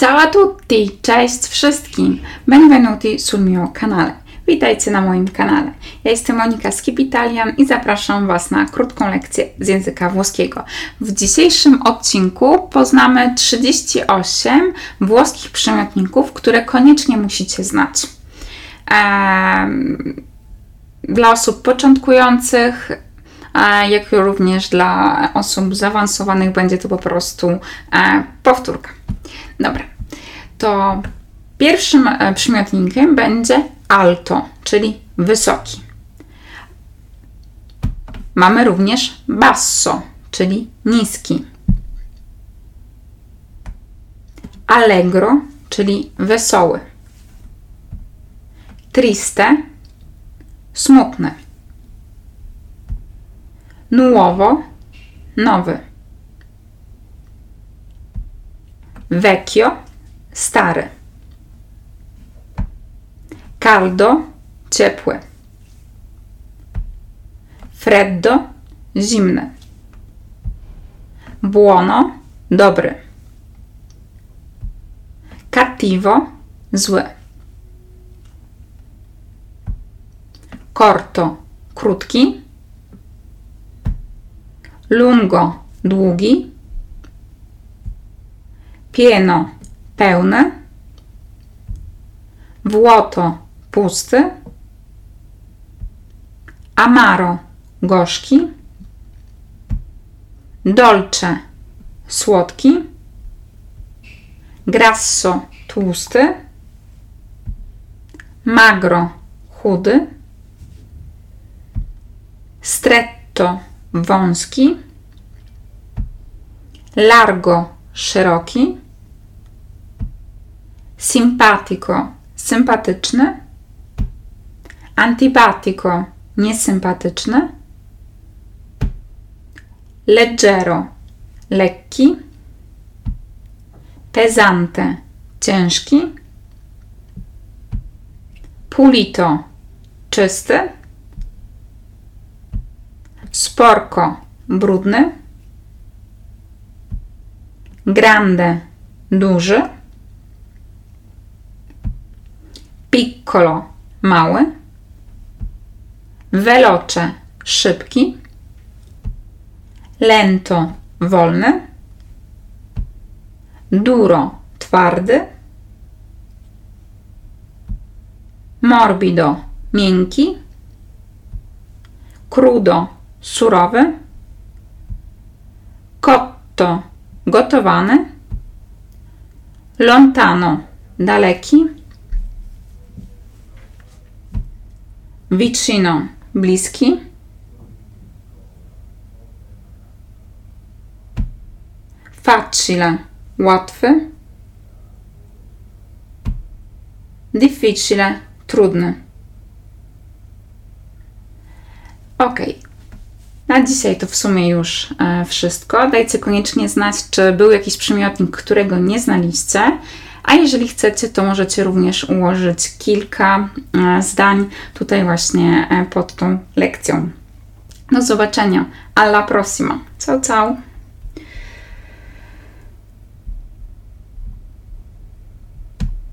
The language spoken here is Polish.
Ciao a tutti! Cześć wszystkim! Benvenuti sul mio canale. Witajcie na moim kanale. Ja jestem Monika Skipitalian i zapraszam Was na krótką lekcję z języka włoskiego. W dzisiejszym odcinku poznamy 38 włoskich przymiotników, które koniecznie musicie znać. Ehm, dla osób początkujących, jak również dla osób zaawansowanych będzie to po prostu e, powtórka. Dobra, to pierwszym e, przymiotnikiem będzie alto, czyli wysoki. Mamy również basso, czyli niski. Allegro, czyli wesoły. Triste, smutny. Nuovo, nowy. Vecchio, stary. Caldo, ciepły. Freddo, zimny. Buono, dobry. Cattivo, zły. Corto, krótki. Lungo, długi. Pieno, pełny. Vuoto, pusty. Amaro, gorzki. Dolce, słodki. Grasso, tłusty. Magro, chudy. Stretto, wąski. Largo, szeroki. Simpatico, sympatyczny. Antipatico, niesympatyczny. Leggero, lekki. Pesante, ciężki. Pulito, czysty. Sporco, brudny. Grande, duży. Piccolo, mały. Veloce, szybki. Lento, wolny. Duro, twardy. Morbido, miękki. Crudo, surowy. Cotto, gotowany. Lontano, daleki. Vicino, bliski. Facile, łatwy. Difficile, trudny. Ok. Na dzisiaj to w sumie już e, wszystko. Dajcie koniecznie znać, czy był jakiś przymiotnik, którego nie znaliście. A jeżeli chcecie, to możecie również ułożyć kilka e, zdań tutaj właśnie e, pod tą lekcją. Do zobaczenia. Alla prossima. Ciao, ciao.